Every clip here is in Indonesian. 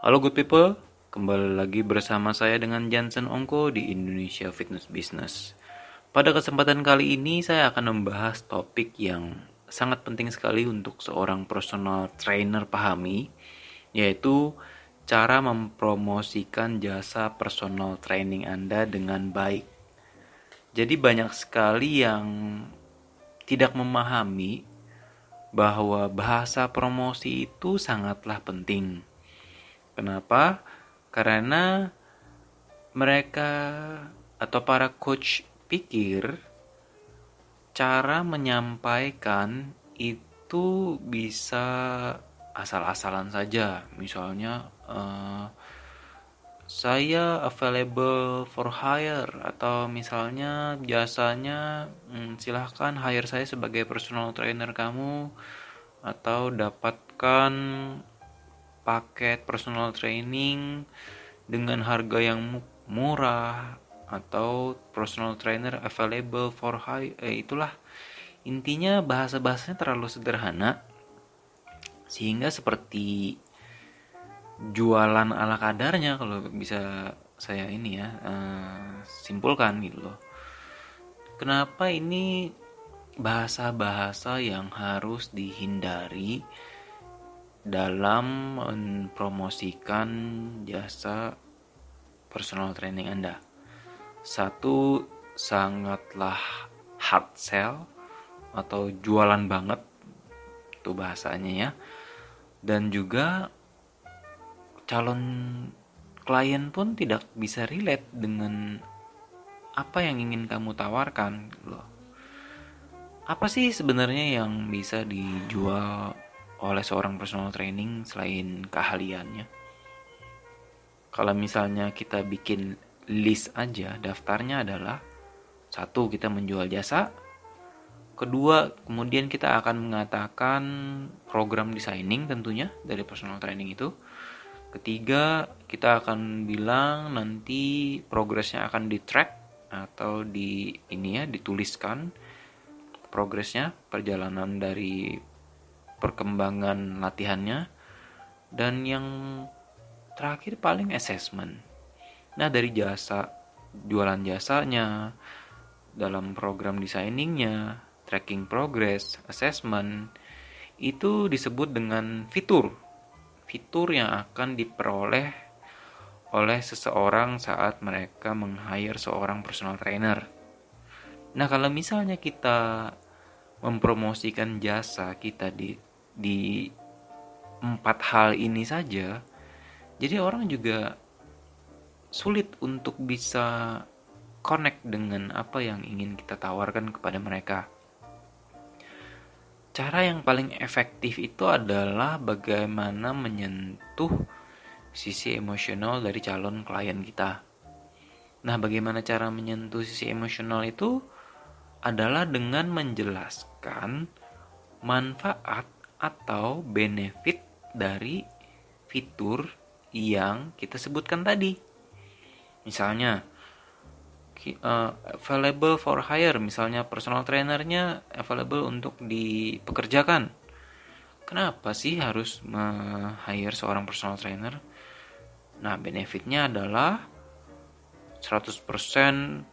Halo good people, kembali lagi bersama saya dengan Jansen Ongko di Indonesia Fitness Business. Pada kesempatan kali ini saya akan membahas topik yang sangat penting sekali untuk seorang personal trainer pahami, yaitu cara mempromosikan jasa personal training Anda dengan baik. Jadi banyak sekali yang tidak memahami bahwa bahasa promosi itu sangatlah penting. Kenapa? Karena mereka atau para coach pikir cara menyampaikan itu bisa asal-asalan saja. Misalnya uh, saya available for hire atau misalnya jasanya hmm, silahkan hire saya sebagai personal trainer kamu atau dapatkan paket personal training dengan harga yang murah atau personal trainer available for hire eh, itulah intinya bahasa-bahasanya terlalu sederhana sehingga seperti jualan ala kadarnya kalau bisa saya ini ya uh, simpulkan gitu loh. Kenapa ini bahasa-bahasa yang harus dihindari dalam mempromosikan jasa personal training Anda? Satu sangatlah hard sell atau jualan banget itu bahasanya ya. Dan juga calon klien pun tidak bisa relate dengan apa yang ingin kamu tawarkan gitu loh. Apa sih sebenarnya yang bisa dijual oleh seorang personal training selain keahliannya? Kalau misalnya kita bikin list aja, daftarnya adalah satu kita menjual jasa, kedua kemudian kita akan mengatakan program designing tentunya dari personal training itu, Ketiga, kita akan bilang nanti progresnya akan di track atau di ini ya dituliskan progresnya perjalanan dari perkembangan latihannya dan yang terakhir paling assessment. Nah dari jasa jualan jasanya dalam program desainingnya, tracking progress, assessment itu disebut dengan fitur fitur yang akan diperoleh oleh seseorang saat mereka meng-hire seorang personal trainer. Nah, kalau misalnya kita mempromosikan jasa kita di di empat hal ini saja, jadi orang juga sulit untuk bisa connect dengan apa yang ingin kita tawarkan kepada mereka. Cara yang paling efektif itu adalah bagaimana menyentuh sisi emosional dari calon klien kita. Nah, bagaimana cara menyentuh sisi emosional itu adalah dengan menjelaskan manfaat atau benefit dari fitur yang kita sebutkan tadi. Misalnya, uh, available for hire. Misalnya personal trainernya available untuk dipekerjakan. Kenapa sih harus hire seorang personal trainer? Nah benefitnya adalah 100%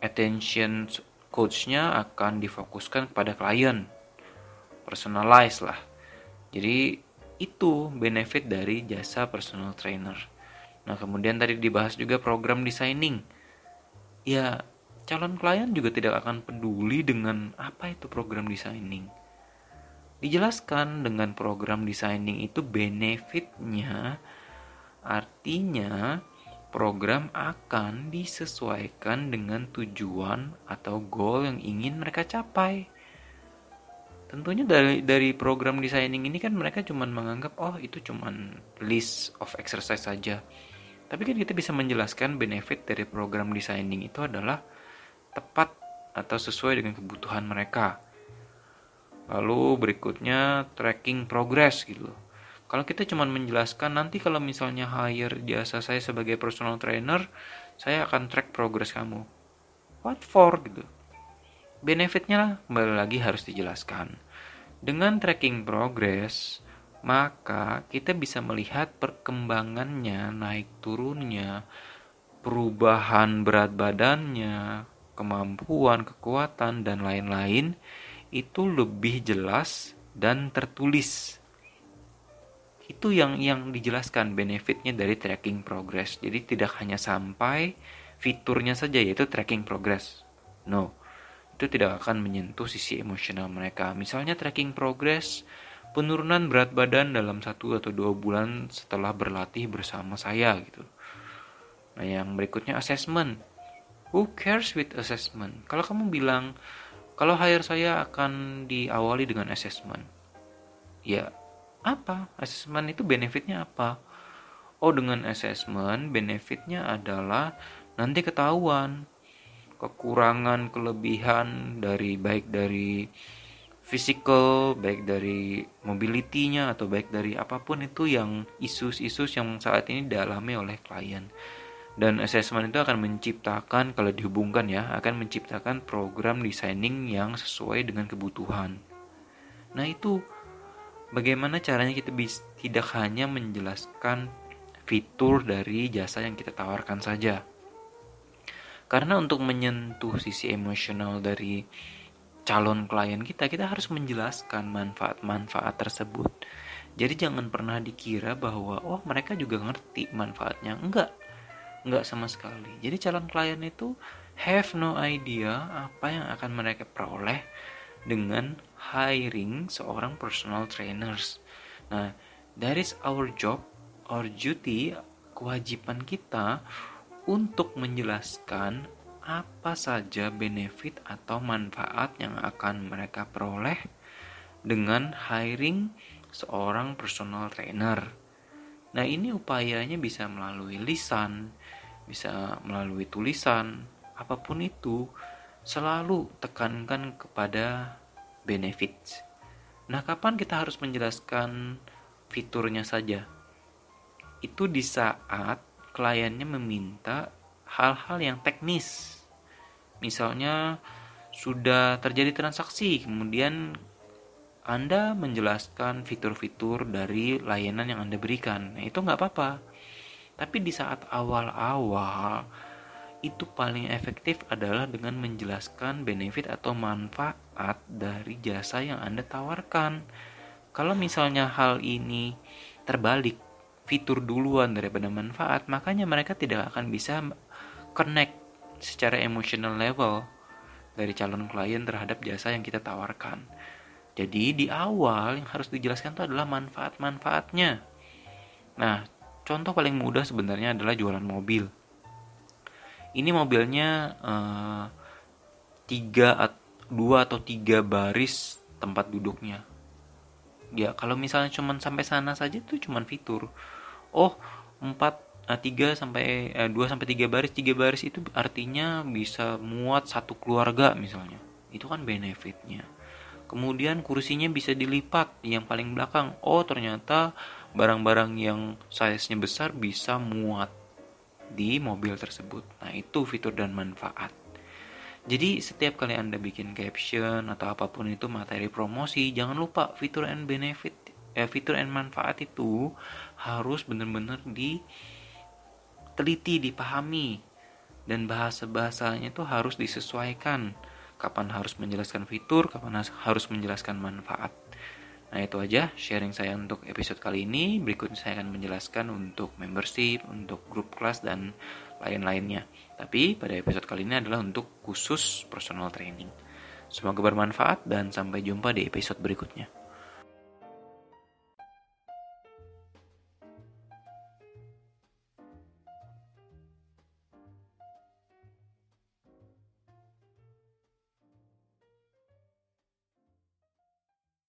attention coachnya akan difokuskan kepada klien personalize lah jadi itu benefit dari jasa personal trainer nah kemudian tadi dibahas juga program designing ya calon klien juga tidak akan peduli dengan apa itu program designing. Dijelaskan dengan program designing itu benefitnya artinya program akan disesuaikan dengan tujuan atau goal yang ingin mereka capai. Tentunya dari dari program designing ini kan mereka cuma menganggap oh itu cuma list of exercise saja tapi kan kita bisa menjelaskan benefit dari program designing itu adalah tepat atau sesuai dengan kebutuhan mereka. Lalu berikutnya tracking progress gitu. Kalau kita cuma menjelaskan nanti kalau misalnya hire jasa saya sebagai personal trainer, saya akan track progress kamu. What for gitu. Benefitnya kembali lagi harus dijelaskan. Dengan tracking progress, maka kita bisa melihat perkembangannya, naik turunnya, perubahan berat badannya, kemampuan, kekuatan, dan lain-lain itu lebih jelas dan tertulis. Itu yang yang dijelaskan benefitnya dari tracking progress. Jadi tidak hanya sampai fiturnya saja yaitu tracking progress. No, itu tidak akan menyentuh sisi emosional mereka. Misalnya tracking progress, penurunan berat badan dalam satu atau dua bulan setelah berlatih bersama saya gitu. Nah yang berikutnya assessment. Who cares with assessment? Kalau kamu bilang kalau hire saya akan diawali dengan assessment. Ya, apa? Assessment itu benefitnya apa? Oh, dengan assessment benefitnya adalah nanti ketahuan kekurangan, kelebihan dari baik dari physical, baik dari mobility-nya atau baik dari apa pun itu yang isu-isu yang saat ini dialami oleh klien. Dan assessment itu akan menciptakan kalau dihubungkan ya akan menciptakan program designing yang sesuai dengan kebutuhan. Nah itu bagaimana caranya kita bisa tidak hanya menjelaskan fitur dari jasa yang kita tawarkan saja karena untuk menyentuh sisi emosional dari calon klien kita kita harus menjelaskan manfaat-manfaat tersebut. Jadi jangan pernah dikira bahwa oh mereka juga ngerti manfaatnya. Enggak. Nggak sama sekali. Jadi calon klien itu have no idea apa yang akan mereka peroleh dengan hiring seorang personal trainers. Nah that is our job our duty kewajiban kita untuk menjelaskan apa saja benefit atau manfaat yang akan mereka peroleh dengan hiring seorang personal trainer. Nah, ini upayanya bisa melalui lisan, bisa melalui tulisan, apa pun itu, selalu tekankan kepada benefit. Nah, kapan kita harus menjelaskan fiturnya saja? Itu di saat kliennya meminta hal-hal yang teknis. Misalnya sudah terjadi transaksi, kemudian Anda menjelaskan fitur-fitur dari layanan yang Anda berikan. Nah, itu nggak apa-apa tapi di saat awal-awal itu paling efektif adalah dengan menjelaskan benefit atau manfaat dari jasa yang Anda tawarkan. Kalau misalnya hal ini terbalik, fitur duluan daripada manfaat, makanya mereka tidak akan bisa connect secara emotional level dari calon klien terhadap jasa yang kita tawarkan. Jadi di awal yang harus dijelaskan itu adalah manfaat-manfaatnya. Nah, Contoh paling mudah sebenarnya adalah jualan mobil. Ini mobilnya uh, tiga dua atau tiga baris tempat duduknya. Ya kalau misalnya cuma sampai sana saja itu cuma fitur. Oh empat uh, tiga sampai uh, dua sampai tiga baris tiga baris itu artinya bisa muat satu keluarga misalnya. Itu kan benefitnya. Kemudian kursinya bisa dilipat yang paling belakang. Oh ternyata barang-barang yang size-nya besar bisa muat di mobil tersebut. Nah, itu fitur dan manfaat. Jadi, setiap kali Anda bikin caption atau apa pun itu materi promosi, jangan lupa fitur and benefit, eh, fitur and manfaat itu harus benar-benar diteliti, dipahami, dan bahasa-bahasanya itu harus disesuaikan. Kapan harus menjelaskan fitur, kapan harus menjelaskan manfaat. Nah itu aja sharing saya untuk episode kali ini. Berikutnya saya akan menjelaskan untuk membership, untuk grup kelas dan lain-lainnya. Tapi pada episode kali ini adalah untuk khusus personal training. Semoga bermanfaat dan sampai jumpa di episode berikutnya.